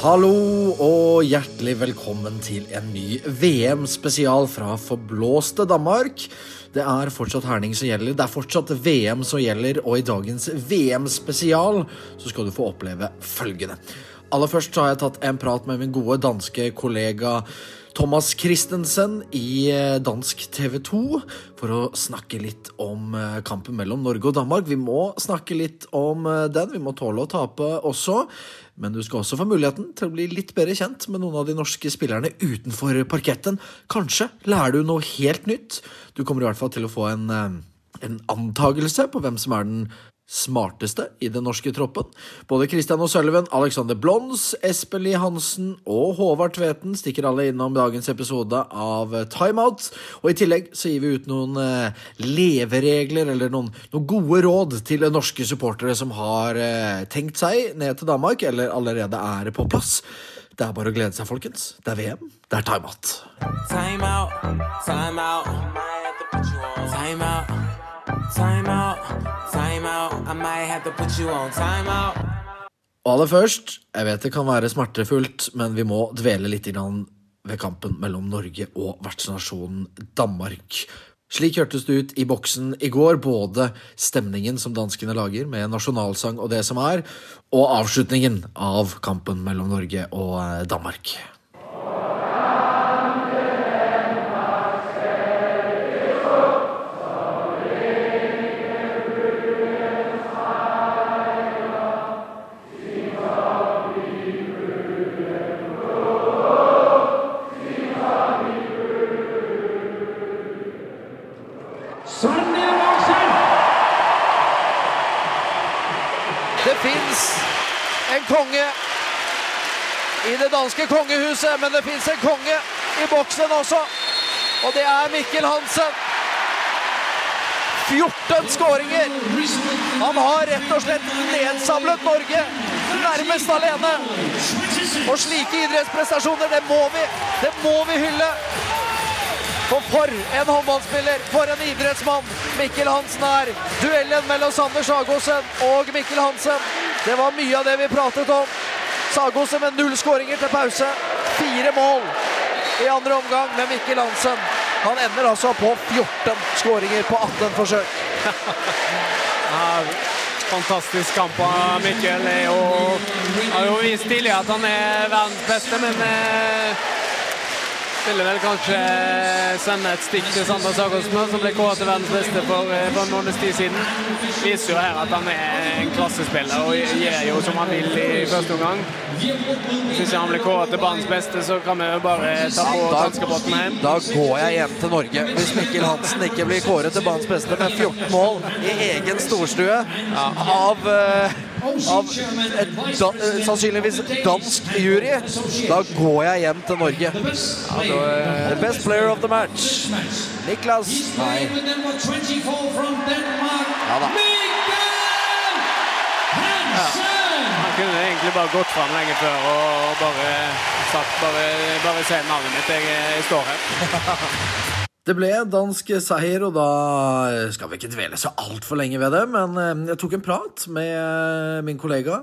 Hallo og hjertelig velkommen til en ny VM-spesial fra forblåste Danmark. Det er fortsatt herning som gjelder, det er fortsatt VM som gjelder, og i dagens VM-spesial så skal du få oppleve følgende. Aller først har jeg tatt en prat med min gode danske kollega Thomas Christensen i eh, dansk TV 2 for å snakke litt om eh, kampen mellom Norge og Danmark. Vi må snakke litt om eh, den, vi må tåle å tape også. Men du skal også få muligheten til å bli litt bedre kjent med noen av de norske spillerne utenfor parketten. Kanskje lærer du noe helt nytt. Du kommer i hvert fall til å få en, en antagelse på hvem som er den smarteste i den norske troppen. Både Christian O'Sullivan, Alexander Blons, Espen Lie Hansen og Håvard Tveten stikker alle innom dagens episode av Timeout. Og i tillegg så gir vi ut noen eh, leveregler eller noen, noen gode råd til norske supportere som har eh, tenkt seg ned til Danmark eller allerede er på plass. Det er bare å glede seg, folkens. Det er VM. Det er timeout. Time out, time out. Time out, time out, time out. I might have to put you on time out. Og aller først, jeg vet det kan være smertefullt, men vi må dvele litt ved kampen mellom Norge og vertsnasjonen Danmark. Slik hørtes det ut i boksen i går, både stemningen som danskene lager, med nasjonalsang og det som er, og avslutningen av kampen mellom Norge og eh, Danmark. Danske kongehuset, men det fins en konge i boksen også. Og det er Mikkel Hansen. 14 skåringer. Han har rett og slett nedsamlet Norge nærmest alene. Og slike idrettsprestasjoner, det må vi, det må vi hylle. For for en håndballspiller, for en idrettsmann Mikkel Hansen er. Duellen mellom Sander Sagosen og Mikkel Hansen. Det var mye av det vi pratet om. Sagosen med null skåringer til pause. Fire mål i andre omgang med Mikkel Hansen. Han ender altså på 14 skåringer på 18 forsøk. Fantastisk kamp av Mikkel. Han har jo vist tidligere at han er verdens beste, men eh, ville vel kanskje sende et stikk til Sander Sagosen, som ble kåret til verdens beste for, eh, for en måneds tid siden. Viser jo her at han er en klassespiller og gjør jo som han vil i første omgang. Syns jeg han ble kåret til banens beste, så kan vi jo bare ta på danskebåten hjem. Da går jeg hjem til Norge. Hvis Mikkel Hansen ikke blir kåret til banens beste med 14 mål i egen storstue av, eh, av et da, eh, sannsynligvis dansk jury, da går jeg hjem til Norge. The best player of the match. Niklas Nei. Ja da. Han kunne egentlig bare gått fram lenge før og bare sagt bare, bare se navnet mitt, jeg, jeg står her. Det ble dansk seier, og da skal vi ikke dvele så altfor lenge ved det. Men eh, jeg tok en prat med eh, min kollega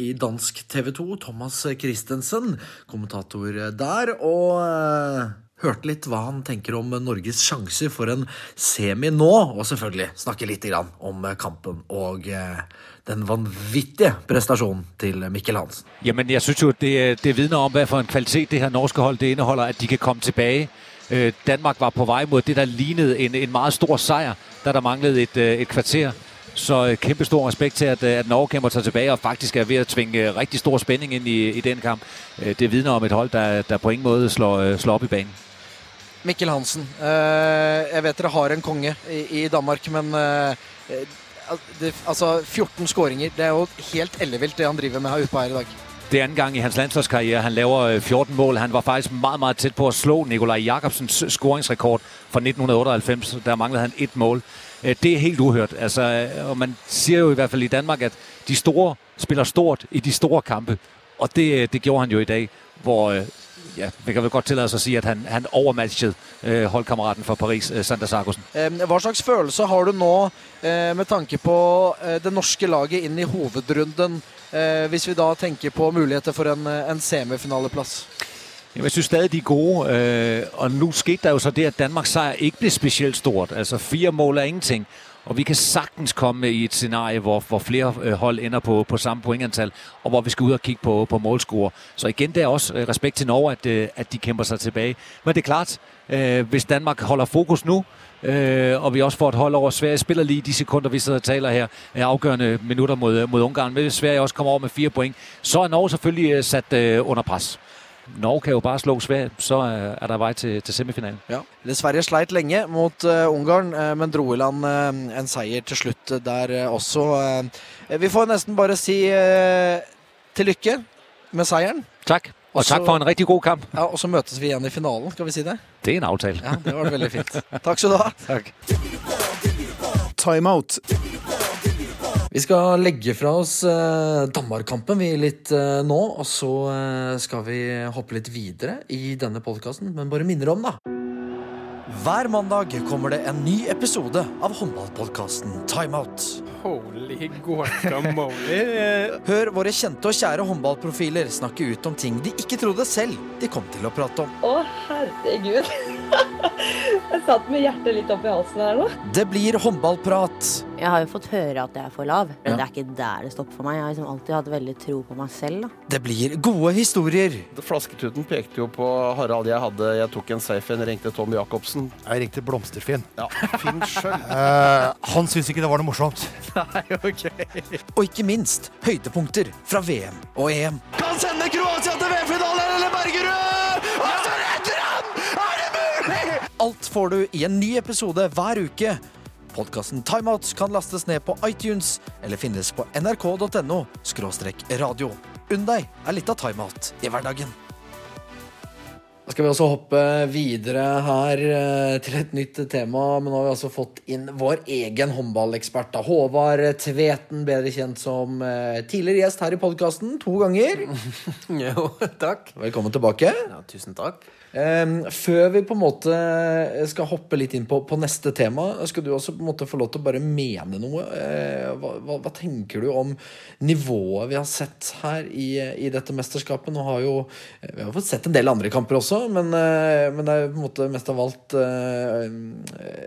i dansk TV 2, Thomas Christensen, kommentator der, og eh, hørte litt hva han tenker om Norges sjanser for en semi nå, og selvfølgelig snakke litt om kampen og eh, den vanvittige prestasjonen til Mikkel Hansen. Jamen, jeg synes jo, det, det vidner om, hva for en kvalitet det her norske hold inneholder, at de kan komme tilbage. Øh, Danmark var på vej mod det, der lignede en, en meget stor sejr, da der manglede et, øh, et kvarter. Så øh, kæmpe stor respekt til, at, øh, at Norge kæmper sig tilbage og faktisk er ved at tvinge rigtig stor spænding ind i, i den kamp. Det vidner om et hold, der, der på ingen måde slår, øh, slår op i banen. Mikkel Hansen, øh, jeg vet dere har en konge i, i Danmark, men øh, det, altså 14 skåringer, det er jo helt ellevilt det han driver med her ute på her i dag. Det er anden gang i hans landsholdskarriere, han laver øh, 14 mål. Han var faktisk meget, meget tæt på at slå Nikolaj Jakobsens scoringsrekord fra 1998. Der manglede han et mål. Øh, Det er helt uhørt. Altså, øh, og man siger jo i hvert fald i Danmark, at de store spiller stort i de store kampe. Og det, øh, det gjorde han jo i dag, hvor øh, ja, vi kan vel godt tillade os at sige, at han, han overmatchet øh, holdkammeraten fra Paris, øh, Sander Sargussen. Eh, Hva slags følelse har du nå eh, med tanke på eh, det norske laget inn i hovedrunden, eh, hvis vi da tenker på muligheter for en, eh, en semifinaleplass? Jeg synes stadig, de er gode. Øh, og nå skete det jo så det, at Danmarks seier ikke ble spesielt stort. Altså fire mål er ingenting. Og vi kan sagtens komme i et scenario hvor, hvor flere øh, hold ender på, på samme poengantall, og hvor vi skal ut og kikke på, på målscore. Så igjen, det er også øh, respekt til Norge, at, at de kjemper seg tilbake. Men det er klart, hvis Danmark holder fokus nu, øh, og vi også får et hold over Sverige, spiller lige de sekunder, vi sidder og taler her, er afgørende minutter mod, mod Ungarn, hvis Sverige også kommer over med fire point, så er Norge selvfølgelig øh, sat øh, under pres. Norge kan jo bare slå Sverige, så øh, er der vei til, til semifinalen. Ja. Sverige sleit lenge mot uh, Ungarn, uh, men dro i land uh, en seier til slutt der også. vi får nesten bare si til lykke med seieren. Tak, og takk for en riktig god kamp. Ja, Og så møtes vi igjen i finalen, skal vi si det? Det er en avtale. Ja, Det var veldig fint. Takk skal du ha. Takk. Timeout. Vi skal legge fra oss eh, Danmark-kampen vi litt eh, nå, og så eh, skal vi hoppe litt videre i denne podkasten, men bare minner om, da. Hver mandag kommer det en ny episode av håndballpodkasten Timeout. Holy guacamole. Hør våre kjente og kjære håndballprofiler snakke ut om ting de ikke trodde selv de kom til å prate om. Å, herregud. Jeg satt med hjertet litt opp i halsen her nå. Det blir håndballprat. Jeg har jo fått høre at jeg er for lav, men Ja. det er ikke der det stopper for meg. Jeg har liksom alltid hatt veldig tro på meg selv. Da. Det blir gode historier. Flasketuten pekte jo på Harald jeg hadde. Jeg tok en safe en, ringte Tom Jacobsen. Jeg ringte Blomsterfinn. Ja, Finn sjøl. uh, han syntes ikke det var noe morsomt. Nei, ok. Og ikke minst høydepunkter fra VM og EM. Kan sende Kroatia til VM-finalen, eller Bergerud! Og så redder han! Er det mulig? Alt får du i en ny episode hver uke. Podkasten Timeout kan lastes ned på iTunes eller finnes på nrk.no radio. Unn deg er litt av timeout i hverdagen. Da skal vi også hoppe videre her eh, til et nytt tema. Men nå har vi altså fått inn vår egen håndballekspert. Håvard Tveten, bedre kjent som eh, tidligere gjest her i podkasten to ganger. Jo, takk. Velkommen tilbake. Ja, tusen takk. Em, før vi på en måte skal hoppe litt inn på, på neste tema, skal du også på en måte få lov til å bare mene noe. Eh, hva, hva, hva tenker du om nivået vi har sett her i, i dette mesterskapet? Nå har jo Vi har fått sett en del andre kamper også, men, eh, men det er på en måte mest av alt eh,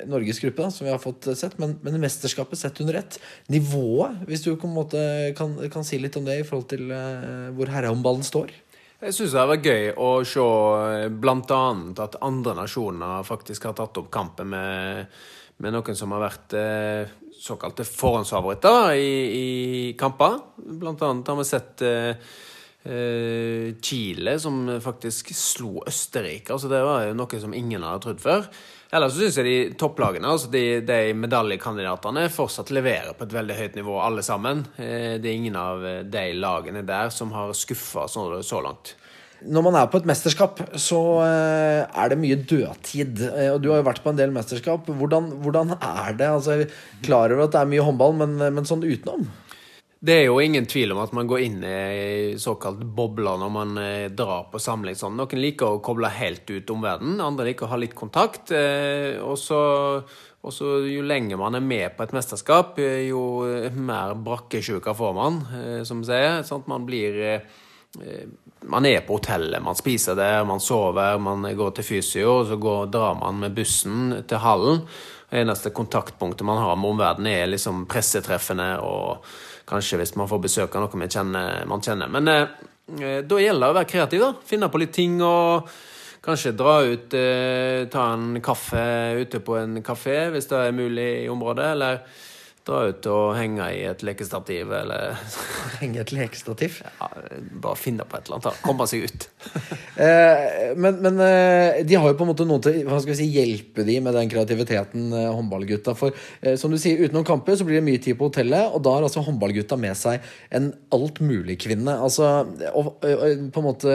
Norges gruppe da, som vi har fått sett. Men, men mesterskapet sett under ett. Nivået, hvis du på en måte kan, kan si litt om det i forhold til eh, hvor herrehåndballen står? Jeg syns det har vært gøy å se bl.a. at andre nasjoner faktisk har tatt opp kampen med, med noen som har vært eh, såkalte forhåndsfavoritter i, i kamper. Blant annet har vi sett eh, eh, Chile som faktisk slo Østerrike. Altså, det var noe som ingen hadde trodd før. Ellers syns jeg de topplagene, altså de, de medaljekandidatene, fortsatt leverer på et veldig høyt nivå, alle sammen. Eh, Det er ingen av eh, de lagene der som har skuffa så, langt. Når man er på et mesterskap, så eh, er det mye dødtid. Og du har jo vært på en del mesterskap. Hvordan, hvordan er det? Altså, jeg er klar over at det er mye håndball, men, men sånn utenom? Det er jo ingen tvil om at man går inn i såkalt bobler når man eh, drar på samling sånn. Noen liker å koble helt ut omverdenen, andre liker å ha litt kontakt. eh, Og så, jo lenger man er med på et mesterskap, eh, jo mer brakkesjuka får man, som vi sier. Sant? Man blir Man er på hotellet, man spiser der, man sover, man går til fysio, og så går, drar man med bussen til hallen. Eneste kontaktpunktet man har med omverdenen, er liksom pressetreffene og kanskje hvis man får besøk av noe man kjenner. Man kjenner. Men eh, eh, da gjelder det å være kreativ, da. Finne på litt ting og kanskje dra ut eh, Ta en kaffe ute på en kafé hvis det er mulig i området. Eller dra ut og henge i et lekestativ eller Henge et lekestativ? Ja, bare finne på et eller annet. Komme seg ut. Eh, men men eh, de har jo på en måte noen til hva skal vi si, hjelpe de med den kreativiteten, eh, håndballgutta. For som du sier, utenom kamper så blir det mye tid på hotellet, og da har altså håndballgutta med seg en altmuligkvinne. Altså, og, på en måte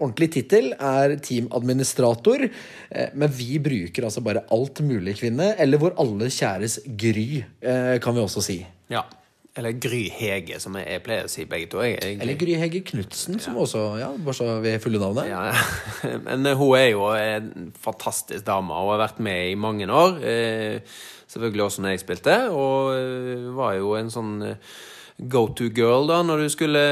Ordentlig tittel er teamadministrator, administrator, men vi bruker altså bare altmuligkvinne, eller vår alle kjæres Gry, kan vi også si. Ja. Eller Gry Hege, som jeg, pleier å si begge to. Jeg, jeg, Eller Gry Hege Knutsen, som også ja, Bare så vi fulle navnet. Ja, ja. Men eh, hun er jo en fantastisk dame og har vært med i mange år. Eh, selvfølgelig også når jeg spilte, og eh, var jo en sånn eh, go to girl da, når du skulle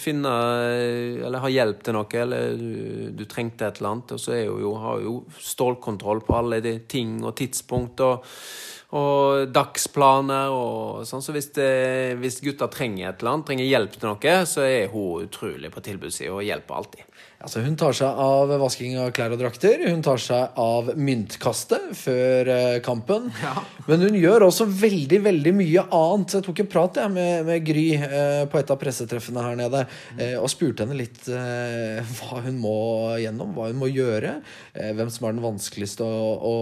finne eh, Eller ha hjelp til noe, eller du, du trengte et eller annet. Og så jo, har jo stålkontroll på alle de ting og tidspunkt. og og dagsplaner og sånn. Så hvis, det, hvis gutta trenger et eller annet, trenger hjelp til noe, så er hun utrolig på tilbudssida og hjelper alltid. Altså, hun tar seg av vasking av klær og drakter. Hun tar seg av myntkastet før kampen. kampen. Men hun gjør også veldig veldig mye annet. Jeg tok en prat jeg, med, med Gry eh, på et av pressetreffene her nede eh, og spurte henne litt eh, hva hun må gjennom, hva hun må gjøre. eh, hvem som er den vanskeligste å, å,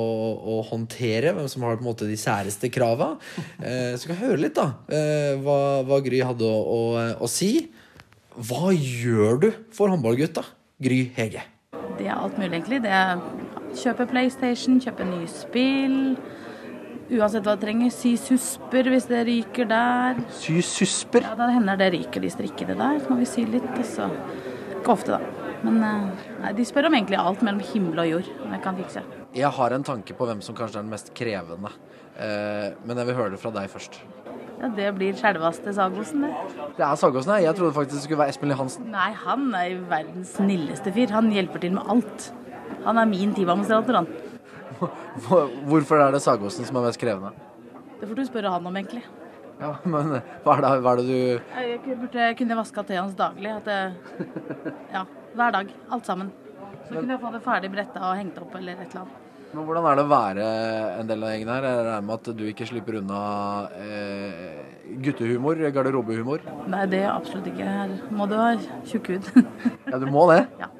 å håndtere. Hvem som har på en måte de særeste krava. Eh, så vi jeg høre litt da eh, hva, hva Gry hadde å, å, å si. Hva gjør du for håndballgutta? Gry Hege. Det er alt mulig, egentlig. Det er kjøpe PlayStation, kjøpe nye spill. Uansett hva du trenger. Sy susper hvis det ryker der. Sy susper? Ja, Da hender det ryker de strikkene der. Så må vi sy litt. Og så Ikke ofte, da. Men eh, nei, de spør om egentlig alt mellom himmel og jord. Om jeg kan fikse. Jeg har en tanke på hvem som kanskje er den mest krevende. Eh, men jeg vil høre det fra deg først. Ja, Det blir sjølveste Sagosen, det. Det er Sagosen, ja. Jeg trodde faktisk det skulle være Espen Lie Hansen. Nei, han er verdens snilleste fyr. Han hjelper til med alt. Han er min teamadministrator, han. Hvorfor er det Sagosen som er mest krevende? Det får du spørre han om, egentlig. Ja, men hva er det, hva er det du Jeg burde kunne vaska til hans daglig. Det, ja, hver dag. Alt sammen. Så kunne jeg få det ferdig bretta og hengt opp eller et eller annet. Men Hvordan er det å være en del av gjengen her? Jeg regner med at du ikke slipper unna eh, guttehumor, garderobehumor? Nei, det er absolutt ikke. Her må du ha tjukk hud. Ja, du må det? Ja.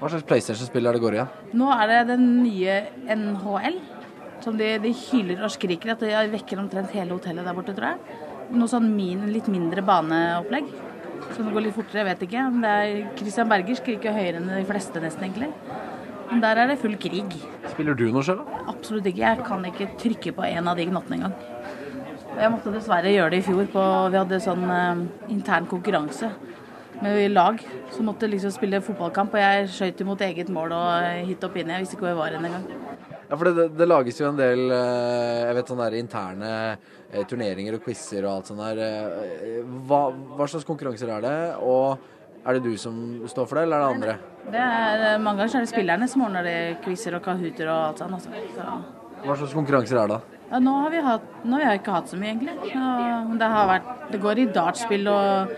Hva slags PlayStation-spill er det går i? Ja? Nå er det den nye NHL, som de, de hyler og skriker at de vekker omtrent hele hotellet der borte, tror jeg. Noe sånn min, litt mindre baneopplegg. Så det går litt fortere, jeg vet ikke. Men det er Christian Berger skriker høyere enn de fleste, nesten, egentlig. Der er det full krig. Spiller du noe selv? da? Absolutt ikke. Jeg kan ikke trykke på en av de knottene engang. Jeg måtte dessverre gjøre det i fjor. På, vi hadde sånn eh, intern konkurranse med lag. Så måtte liksom spille fotballkamp, og jeg skøyt imot eget mål og eh, hit opp inn. Jeg visste ikke hvor jeg var engang. Ja, for det, det lages jo en del eh, jeg vet sånne der interne eh, turneringer og quizer og alt sånt der. Eh, Hva, hva slags konkurranser er det? Og er det du som står for det, eller er det andre? Det er, mange ganger er det spillerne som ordner det quizer og kahooter og alt sånt. Så, Hva slags konkurranser er det? ja, nå har vi hatt, nå har jeg ikke hatt så mye, egentlig. Så, det, har vært, det går i dartspill og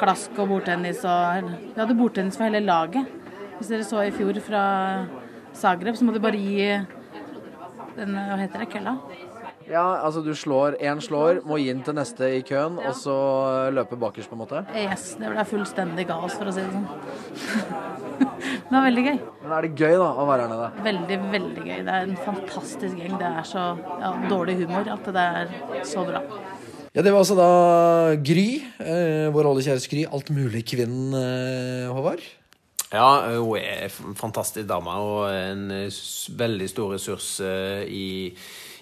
klask og bordtennis og Vi hadde bordtennis for hele laget. Hvis dere så i fjor fra Zagreb, så må du bare gi den, hva heter det, kølla? Ja, altså du slår, én slår, må gi den til neste i køen, og så løpe bakerst, på en måte? Yes, det ble fullstendig kaos, for å si det sånn. det var veldig gøy. Men er det gøy da, å være her nede? Veldig, veldig gøy. Det er en fantastisk gjeng. Det er så ja, dårlig humor at det er så bra. Ja, Det var altså da Gry, eh, vår aller kjære Gry, altmuligkvinnen, eh, Håvard. Ja, hun er en fantastisk dame og en veldig stor ressurs eh, i,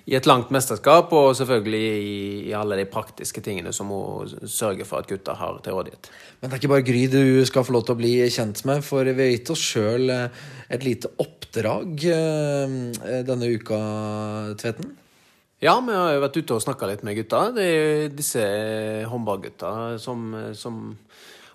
i et langt mesterskap, og selvfølgelig i, i alle de praktiske tingene som hun sørger for at gutta har til rådighet. Men det er ikke bare Gry du skal få lov til å bli kjent med, for vi har gitt oss sjøl et lite oppdrag eh, denne uka, Tveten. Ja, vi har jo vært ute og snakka litt med gutta. Det er disse håndballgutta som, som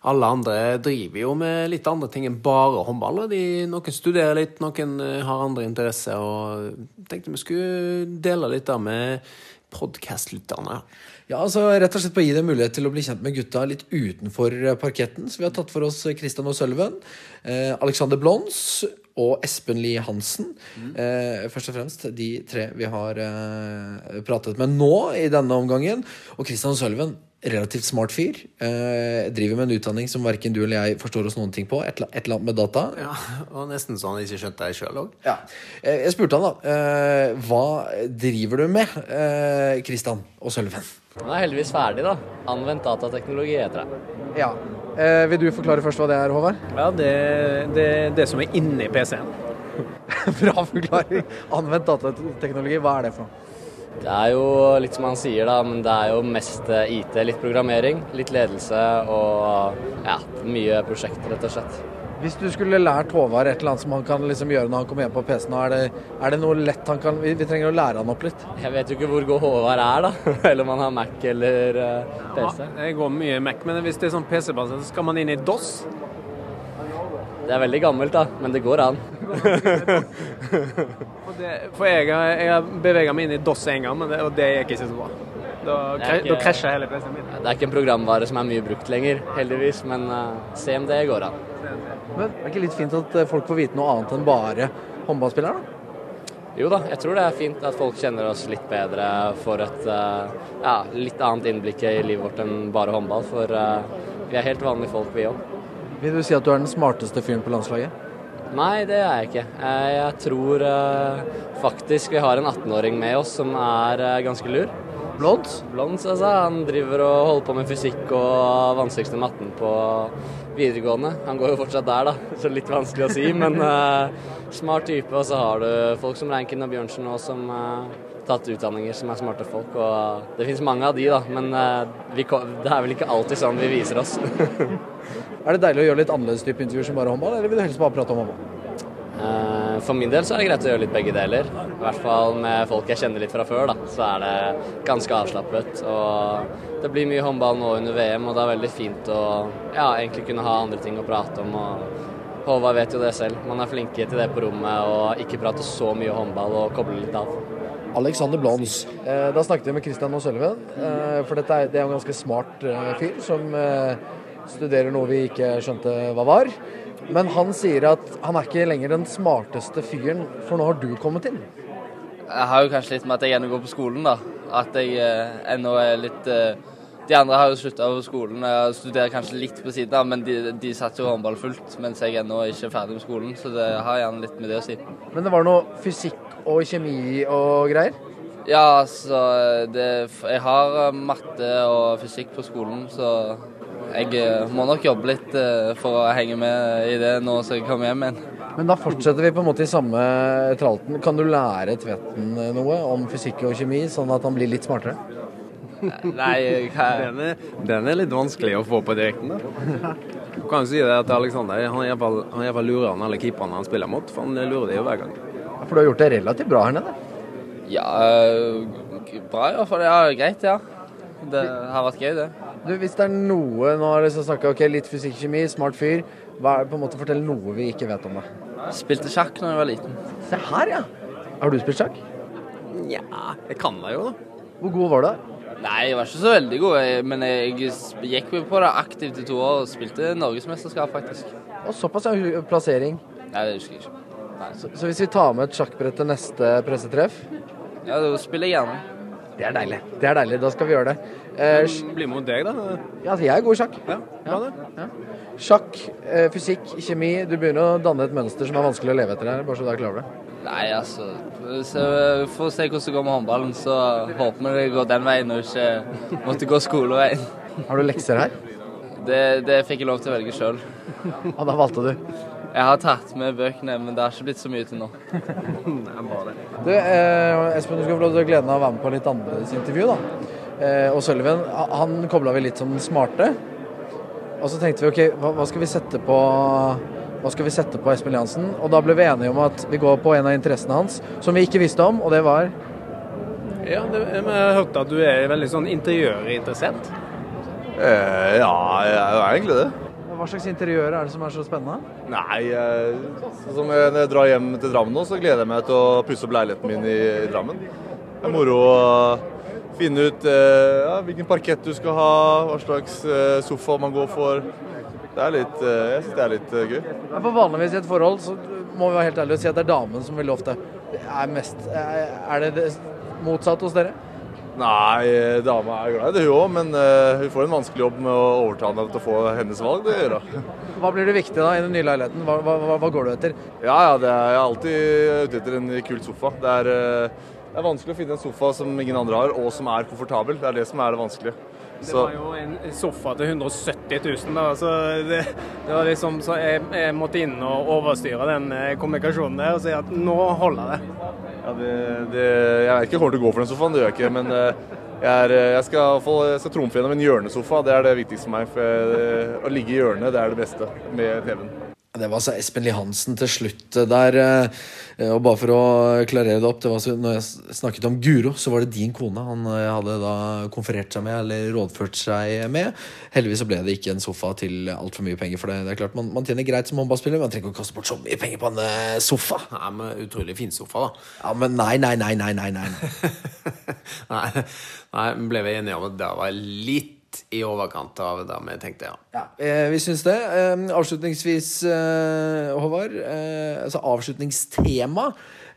alle andre driver jo med litt andre ting enn bare håndball. De, noen studerer litt, noen eh, har andre interesser. og tenkte vi skulle dele litt da med podkastlytterne. Ja, altså Rett og slett på å gi dem mulighet til å bli kjent med gutta litt utenfor parketten. Så vi har tatt for oss Christian O'Sullivan, eh, Alexander Blons og Espen Lie Hansen. Eh, først og fremst de tre vi har eh, pratet med nå i denne omgangen. Og Christian Sølven, relativt smart fyr. Eh, driver med en utdanning som verken du eller jeg forstår oss noen ting på. Et, et eller annet med data. Ja, og nesten så han ikke skjønte det sjøl òg. Ja. Eh, jeg spurte han da eh, Hva driver du med, eh, Christian og Sølven? Han er heldigvis ferdig, da. Anvendt datateknologi heter det. Ja. Eh, vil du forklare først hva det er, Håvard? Ja, det er det, som er inni PC-en. Bra forklaring. Anvendt datateknologi, hva er det for noe? Det er jo litt som han sier, da, men det er jo mest eh, IT. Litt programmering, litt ledelse og ja, mye prosjekter, rett og slett. Hvis du skulle lært Håvard et eller annet som han kan liksom gjøre når han kommer hjem på PC-en, er, det- er det noe lett han kan vi, vi trenger å lære han opp litt. Jeg vet jo ikke hvor god Håvard er, da. Eller om han har Mac eller uh, PC. Ja, jeg går mye Mac, men hvis det er sånn PC-basert, så skal man inn i DOS. Det er veldig gammelt, da, men det går an. For, det, for jeg, har- jeg beveget meg inn i DOS en gang, men det, og det gikk ikke så bra. Da, er da krasja hele PC-en min. Det er ikke en programvare som er mye brukt lenger, heldigvis, men uh, se om det går an. Men er det ikke litt fint at eh, folk får vite noe annet enn bare håndballspillere? da? Jo da, jeg tror det er fint at folk kjenner oss litt bedre, får et eh, ja, litt annet innblikk i livet vårt enn bare håndball. For vi er helt vanlige folk, vi òg. Vil du si at du er den smarteste fyren på landslaget? Nei, det er jeg ikke. Eh, Jeg tror eh, faktisk vi har en 18-åring med oss som er eh, ganske lur. Blond? Blonds, altså. Han driver og holder på med fysikk og vanskeligste matten på videregående. Han går jo fortsatt der, da, så litt vanskelig å si. Men uh, smart type. Og så har du folk som Reinkin og Bjørnsen nå som har tatt utdanninger som er smarte folk. Og det finnes mange av de, da. Men uh, vi, det er vel ikke alltid sånn vi viser oss. Er det deilig å gjøre litt annerledes type intervjuer som bare håndball, eller vil du helst bare prate om håndball? Eh, For min del så er det greit å gjøre litt begge deler. I hvert fall med folk jeg kjenner litt fra før, da. Så er det ganske avslappet. Og det blir mye håndball nå under VM, og det er veldig fint å ja, egentlig kunne ha andre ting å prate om. Og Håvard vet jo det selv. Man er flinke til det på rommet og ikke prate så mye håndball og koble litt av. Alexander Blons. Eh, da snakket vi med Christian og Sølven, eh, for dette er, det er en ganske smart eh, fyr som studerer noe vi ikke skjønte hva var. Men han sier at han er ikke lenger den smarteste fyren, for nå har du kommet inn. Jeg har jo kanskje litt med at jeg ennå går på skolen, da. At jeg eh, ennå er litt eh, De andre har jo slutta på skolen. Jeg studerer kanskje litt på siden av, men de, de satser jo håndball fullt, mens jeg ennå ikke er ferdig med skolen. Så det har gjerne litt med det å si. Men det var noe fysikk og kjemi og greier? Ja, altså det, Jeg har eh, matte og fysikk på skolen, så jeg eh, må nok jobbe litt eh, for å henge med i det nå som jeg kommer hjem igjen. Men da fortsetter vi på en måte i samme tralten. Kan du lære Tvetten noe om fysikk og kjemi, sånn at han blir litt smartere? Nei, Den er, den er litt vanskelig å få på direkten. da. Du kan jo si det at Alexander han er iallfall han er i hvert fall lurere enn alle keeperne han spiller mot. For han lurer det jo hver gang. For du har gjort det relativt bra her nede. Ja, eh, bra i hvert fall. Ja, greit, ja. Det har vært gøy, det. Du, Hvis det er noe Nå har jeg liksom snakka ok, litt fysikk-kjemi, smart fyr. Hva er, på en måte Fortell noe vi ikke vet om deg. Spilte sjakk da jeg var liten. Se her, ja. Har du spilt sjakk? Nja, jeg kan da jo, da. Hvor god var du? Nei, jeg var ikke så veldig god, men jeg gikk på det aktivt i to år og spilte norgesmesterskap, faktisk. Og såpass er plassering. Nei, det husker jeg ikke. Nei. Så, så hvis vi tar med et sjakkbrett til neste pressetreff Ja, da spiller jeg gjerne. Det er deilig. Det er deilig, Da skal vi gjøre det. Eh, Bli med mot deg, da. ja, altså, jeg er god i sjakk. Ja, bra det. Ja. Sjakk, eh, fysikk, kjemi. Du begynner å danne et mønster som er vanskelig å leve etter her, bare så du er klar over det. Nei, altså så For å se hvordan det går med håndballen, så håper vi det går den veien og ikke måtte gå skoleveien. Har du lekser her? Det, det fikk jeg lov til å velge sjøl. Og da valgte du? Jeg har tatt med bøkene, men det har ikke blitt så mye til nå. Du, eh, Espen, du skal få lov til å glede deg av å være med på litt annerledes intervju. da. Eh, og Sølven, han kobla vi litt som smarte. Og så tenkte vi ok, hva, hva skal vi sette på hva skal vi sette på Espen Jansen? Og da ble vi enige om at vi går på en av interessene hans, som vi ikke visste om, og det var Ja, det, jeg hørte hørt at du er veldig sånn interiørinteressert. Eh, ja, jeg er egentlig det. Hva slags interiør er det som er så spennende? Nei, eh, sånn som jeg, når jeg drar hjem til Drammen nå, så gleder jeg meg til å pusse opp leiligheten min i, i Drammen. Det er moro å finne ut eh, ja, hvilken parkett du skal ha, hva slags eh, sofa man går for. Det er litt, eh, jeg syns det er litt gøy. Ja, For vanligvis i et forhold så må vi være helt ærlige og si at det er damen som vil ofte. Er, mest, er det det motsatt hos dere? Nei, dama er glad i det, hun òg, men uh, hun får en vanskelig jobb med å overtale henne til å få hennes valg. Det gjør hun. Hva blir det viktig da i den nye leiligheten? Hva, hva, hva, går du etter? Ja, ja, det er, jeg er alltid ute etter en kul sofa. Det er, eh, det er vanskelig å finne en sofa som ingen andre har, og som er komfortabel. Det er det som er det vanskelige. Det var jo en sofa til 170 000, da, så det, det var liksom så jeg, jeg måtte inn og overstyre den eh, kommunikasjonen der og si at nå holder det. Ja, det, det, jeg vet ikke om jeg kommer til å gå for den sofaen, det gjør jeg ikke. Men eh, jeg, er, eh, jeg skal, jeg skal trumfe gjennom en hjørnesofa. Det er det viktigste for meg. For å ligge i hjørnet, det er det beste med TV-en. Det var altså Espen Lie Hansen til slutt der. eh, Og bare for å klarere det opp, det var så, når jeg snakket om Guro, så var det din kone han eh, hadde da konferert seg med, eller rådført seg med. Heldigvis så ble det ikke en sofa til altfor mye penger, for det, det er klart man, man tjener greit som håndballspiller, men man trenger ikke å kaste bort så mye penger på en eh, sofa. Nei, men Utrolig fin sofa, da. Ja, men nei, nei, nei, nei, nei, nei. Nei, nei ble vi enige om at det var litt i overkant av det vi tenkte, ja. Eh, vi syns det. Eh, avslutningsvis, eh, Håvard, eh, altså avslutningstema,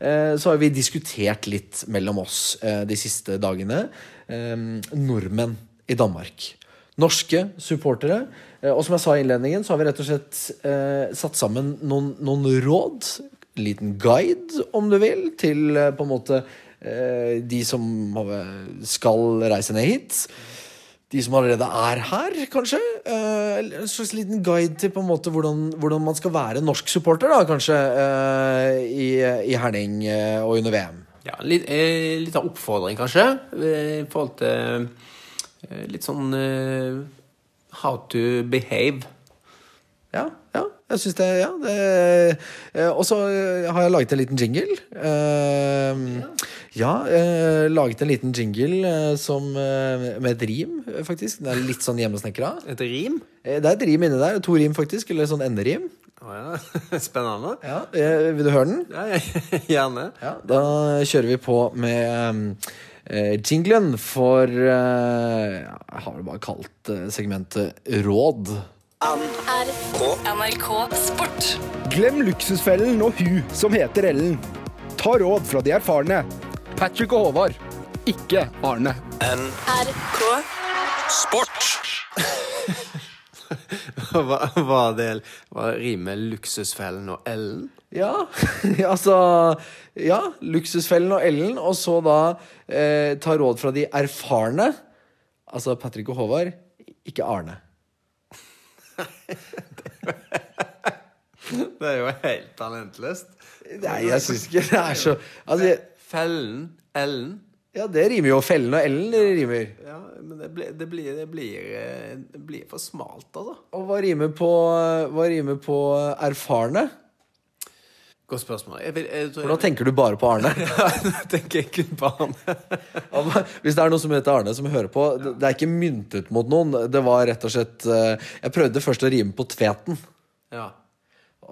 så har vi diskutert litt mellom oss de siste dagene. Eh, nordmenn i Danmark. Norske supportere. Og som jeg sa i innledningen, så har vi rett og slett satt sammen noen, noen råd. Liten guide, om du vil, til på en måte de som skal reise ned hit de som allerede er her, kanskje. Eh, en slags liten guide til på en måte hvordan, hvordan man skal være norsk supporter, da, kanskje, eh, i, i Herning eh, og under VM. Ja, litt, eh, litt av oppfordring, kanskje, eh, i forhold til eh, litt sånn How to behave. Ja, ja. Jeg syns det Ja. Det, og så har jeg laget en liten jingle. Eh, ja, eh, laget en liten jingle eh, som, eh, med et rim, eh, faktisk. Den er litt sånn hjemmesnekra. Et rim? Eh, det er et rim inni der. To rim, faktisk. Eller sånn enderim. Å ja. Spennende. Ja, eh, Vil du høre den? Ja, ja, gjerne. Ja, da kjører vi på med eh, jinglen for eh, Jeg har vel bare kalt eh, segmentet Råd. NRK Sport. Glem luksusfellen og hun som heter Ellen. Ta råd fra de erfarne. Patrick og Håvard, ikke Arne. NRK Sport! Hva var det Var rimet 'Luksusfellen' og 'Ellen'? Ja, altså Ja, Luksusfellen og Ellen, og så da eh, ta råd fra de erfarne. Altså Patrick og Håvard, ikke Arne. Det er jo helt talentløst. Nei, jeg syns ikke det er så altså, Fellen, Ellen Ja, det rimer jo. Fellen og Ellen det rimer. Ja, men det blir, det blir, det blir, eh, det blir for smalt, altså. Og hva rimer på, hva rimer på erfarne? Godt spørsmål. Jeg vil, jeg For da tenker du bare på Arne. jeg tenker jeg kun på Arne. Hvis det er noen som heter Arne som hører på, det det er ikke myntet mot noen. Det var rett og slett eh, Jeg prøvde først å rime på tveten. Ja.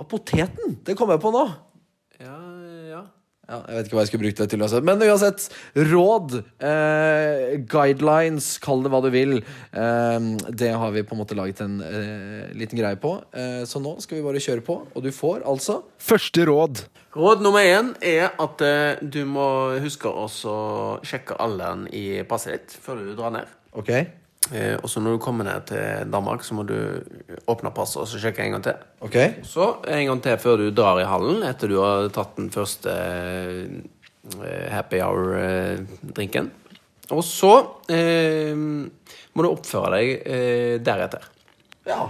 Og poteten! Det kom jeg på nå. Ja, ja. Ja, jeg vet ikke hva jeg skulle brukt det til uansett. Men uansett, råd, eh, guidelines, kall det hva du vil. Eh, det har vi på en måte laget en eh, liten greie på. Eh, så nå skal vi bare kjøre på, og du får altså Første råd. Råd nummer én er at eh, du må huske å sjekke alderen i passet ditt før du drar ned. Ok. Eh, og så når du kommer ned til Danmark, så må du åpne passet og så sjekke en gang til. Ok. Så en gang til før du drar i hallen, etter du har tatt den første eh, happy hour-drinken. Og så eh, må du oppføre deg eh, deretter. Ja.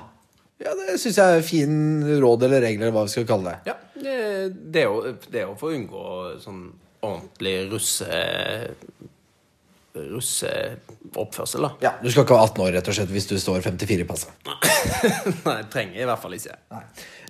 ja det syns jeg er fin råd eller regler, eller hva vi skal kalle det. Ja, det, er det er jo for å unngå sånn ordentlig russe... russeoppførsel, da. Ja, Du skal ikke ha 18 år rett og slett hvis du står 54 i passet. Nei, trenger jeg i hvert fall ikke.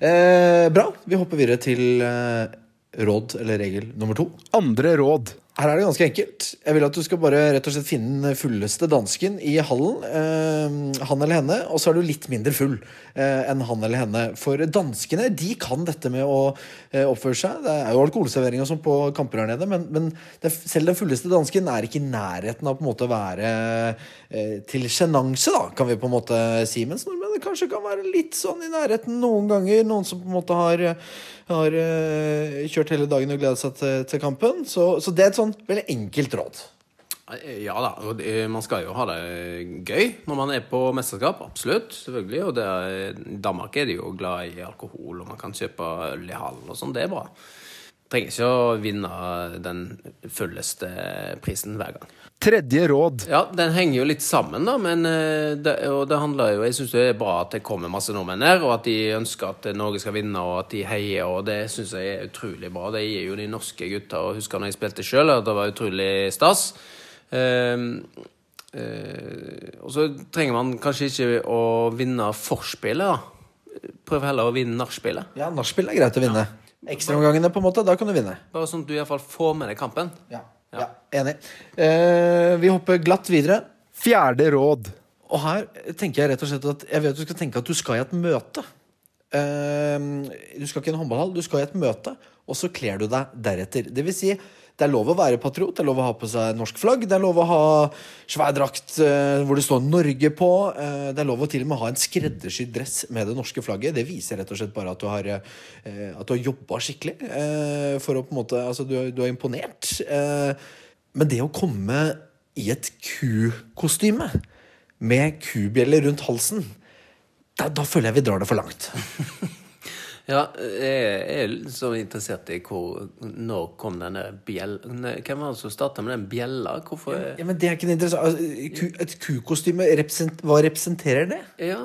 Eh, bra. Vi hopper videre til eh, råd eller regel nummer to. Andre råd. Her er det ganske enkelt. Jeg vil at du skal bare rett og slett finne den fulleste dansken i hallen. Eh, han eller henne. Og så er du litt mindre full eh, enn han eller henne. For danskene de kan dette med å eh, oppføre seg. Det er jo alkoholservering og sånn på kamper her nede, men, men det, selv den fulleste dansken er ikke i nærheten av på en måte å være eh, til sjenanse, kan vi på en måte si. Mens nordmennene kanskje kan være litt sånn i nærheten noen ganger. Noen som på en måte har, har eh, kjørt hele dagen og gleda seg til, til kampen. Så, så det er et sånn veldig enkelt råd. Ja da, og man skal jo ha det gøy når man er på mesterskap. Absolutt, selvfølgelig. Og det er, I Danmark er de jo glad i alkohol, og man kan kjøpe øl i hallen og sånn. Det er bra. Trenger ikke å vinne den fulleste prisen hver gang. Tredje råd. Ja, den henger jo litt sammen, da, men eh, det, og det handler jo Jeg syns det er bra at det kommer masse nordmenn her, og at de ønsker at Norge skal vinne, og at de heier, og det syns jeg er utrolig bra. Det gir jo de norske gutta, og husker når jeg spilte sjøl, at det var utrolig stas. Um, uh, og så trenger man kanskje ikke å vinne forspillet, da. Prøv heller å vinne nachspielet. Ja, nachspiel er greit å vinne. Ekstraomgangene, på en måte, da kan du vinne. Bare sånn at du iallfall får med deg kampen. Ja, Ja. Enig. Eh, vi hopper glatt videre. Fjerde råd. Og her tenker jeg rett og slett at jeg vet du skal tenke at du skal i et møte. Eh, du skal ikke i en håndballhall, du skal i et møte, og så kler du deg deretter. Det vil si, det er lov å være patriot, det er lov å ha på seg norsk flagg, det er lov å ha svær drakt eh, hvor det står Norge på. eh, det er lov å til og med ha en skreddersydd dress med det norske flagget. Det viser rett og slett bare at du har, eh, at du har jobba skikkelig. eh, for å på en måte, altså du, du er imponert. Men det å komme i et kukostyme med kubjeller rundt halsen, da, da føler jeg vi drar det for langt. Ja, jeg er så interessert i hvor Når kom denne bjella Hvem var det som starta med den bjella? Hvorfor Ja, men det er ikke det interessante. Altså, ku- Et kukostyme, represent, hva representerer det? Ja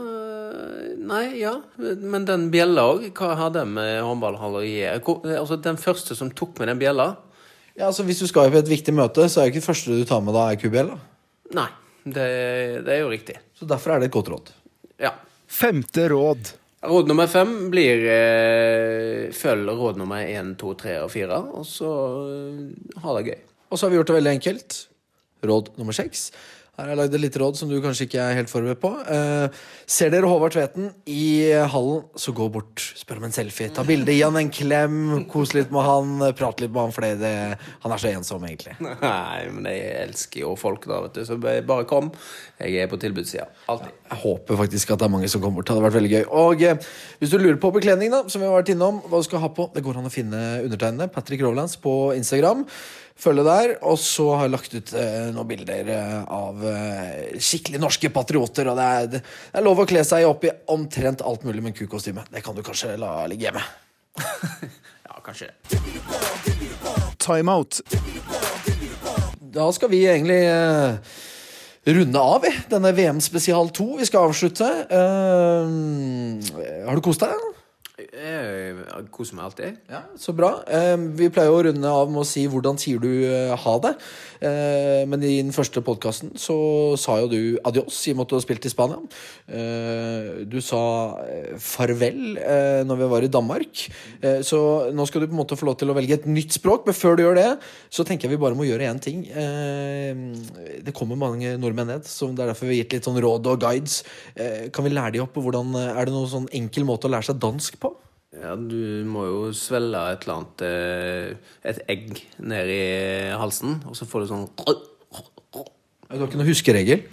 Nei, ja. Men den bjella òg, hva har den med håndballhall å gjøre? Altså, den første som tok med den bjella Ja, altså Hvis du skal på et viktig møte, så er jo ikke det første du tar med da, er da. Nei, det, det er jo riktig. Så derfor er det et godt råd. Ja. Femte råd. Råd nummer fem blir eh, følg råd nummer én, to, tre og fire, og så eh, ha det gøy. Og så har vi gjort det veldig enkelt. Råd nummer seks. Her har jeg lagd et lite råd som du kanskje ikke er helt forberedt på. Eh, ser dere Håvard Tveten i hallen, så gå bort, spør om en selfie. Ta bilde, gi han en klem, kos litt med han, prat litt med han, for det, han er så ensom, egentlig. Nei, men jeg elsker jo folk, da, vet du. Så bare kom. Jeg er på tilbudssida. Alltid. Jeg håper faktisk at det er mange som kommer bort. Det hadde vært veldig gøy. Og eh, hvis du lurer på bekledning, da, som vi har vært innom, hva du skal ha på, det går an å finne undertegnede, Patrick Rovlands, på Instagram. Følge der. Og så har jeg lagt ut eh, noen bilder eh, av eh, skikkelig norske patrioter. Og det er, det er lov å kle seg opp i omtrent alt mulig med kukostyme. Det kan du kanskje la ligge hjemme. ja, kanskje det. Timeout. Da skal vi egentlig eh, runde av, vi. Denne VM spesial 2 vi skal avslutte. Eh, har du kost deg? Jeg koser meg alltid. Ja, Så bra. Eh, vi pleier å runde av med å si 'hvordan sier du eh, ha det'? Eh, men i den første podkasten så sa jo du adios i og med at du har spilt i Spania. Eh, du sa eh, farvel eh, når vi var i Danmark. Så nå skal du på en måte få lov til å velge et nytt språk, men før du gjør det, så tenker jeg vi bare må gjøre én ting. Det kommer mange nordmenn ned, så det er derfor vi har gitt litt sånn råd og guides. Kan vi lære de opp? Hvordan, er det noen sånn enkel måte å lære seg dansk på? Ja, du må jo svelge et eller annet eh, Et egg ned i halsen, og så får du sånn Du har ikke noe huskeregel?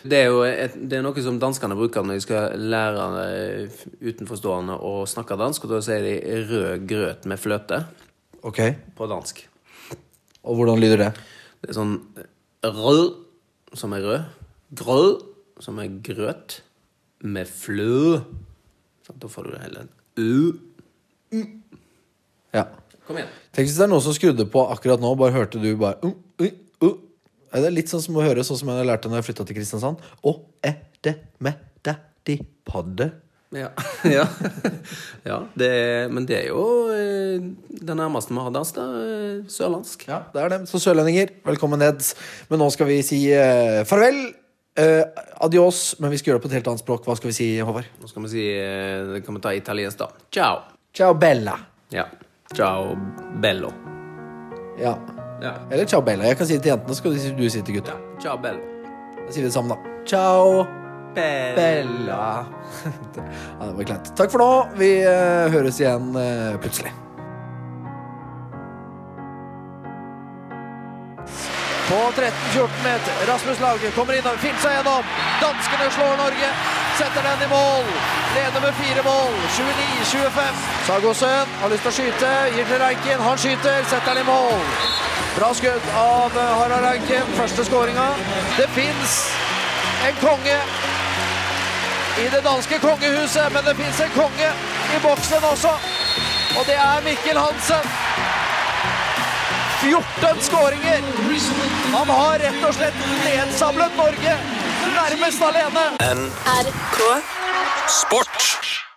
Det er jo et, det er noe som danskene bruker når de skal lære eh, utenforstående å snakke dansk. Og da sier de 'rød grøt med fløte' Ok. på dansk. Og hvordan lyder det? Det er sånn rød, som er rød. Grød, som er grøt. Med flø. Så da får du det hele. Ja. Kom igjen. Tenk hvis det er noen som skrudde på akkurat nå, bare hørte du bare uh, uh, uh. Er litt sånn som å høre sånn som jeg lærte når jeg flytta til Kristiansand. Å, er det med deg de padde? Ja. ja. ja det er, men det er jo eh, det nærmeste vi har dans, da. eh, Sørlandsk. Ja, det er det. Så sørlendinger, velkommen ned. Men nå skal vi si eh, farvel. Eh, adios. Men vi skal gjøre det på et helt annet språk. Hva skal vi si, Håvard? Nå skal vi si eh, kan vi ta italiensk, da. Ciao. Ciao bella. Ja. Ciao bello. Ja. Ja. Eller ciao bella. Jeg kan si det til jentene, så skal du si- du si det til gutta. Ciao, bello. Da sier vi det sammen, da. Ciao bella. ja, det var kleint. Takk for nå. Vi eh, høres igjen eh, plutselig. På 13-14 meter. Rasmus Lauge kommer innover, finner seg gjennom. Danskene slår Norge. Setter den i mål. Leder med fire mål. 29-25. Sagosen har lyst til å skyte. Gir til Reikin. Han skyter. Setter den i mål. Bra skudd av eh, Harald Reikin. Første skåringa. Det fins en konge i det danske kongehuset, men det fins en konge i boksen også. Og det er Mikkel Hansen. 14 skåringer. Han har rett og slett nedsablet Norge nærmest alene. NRK Sport.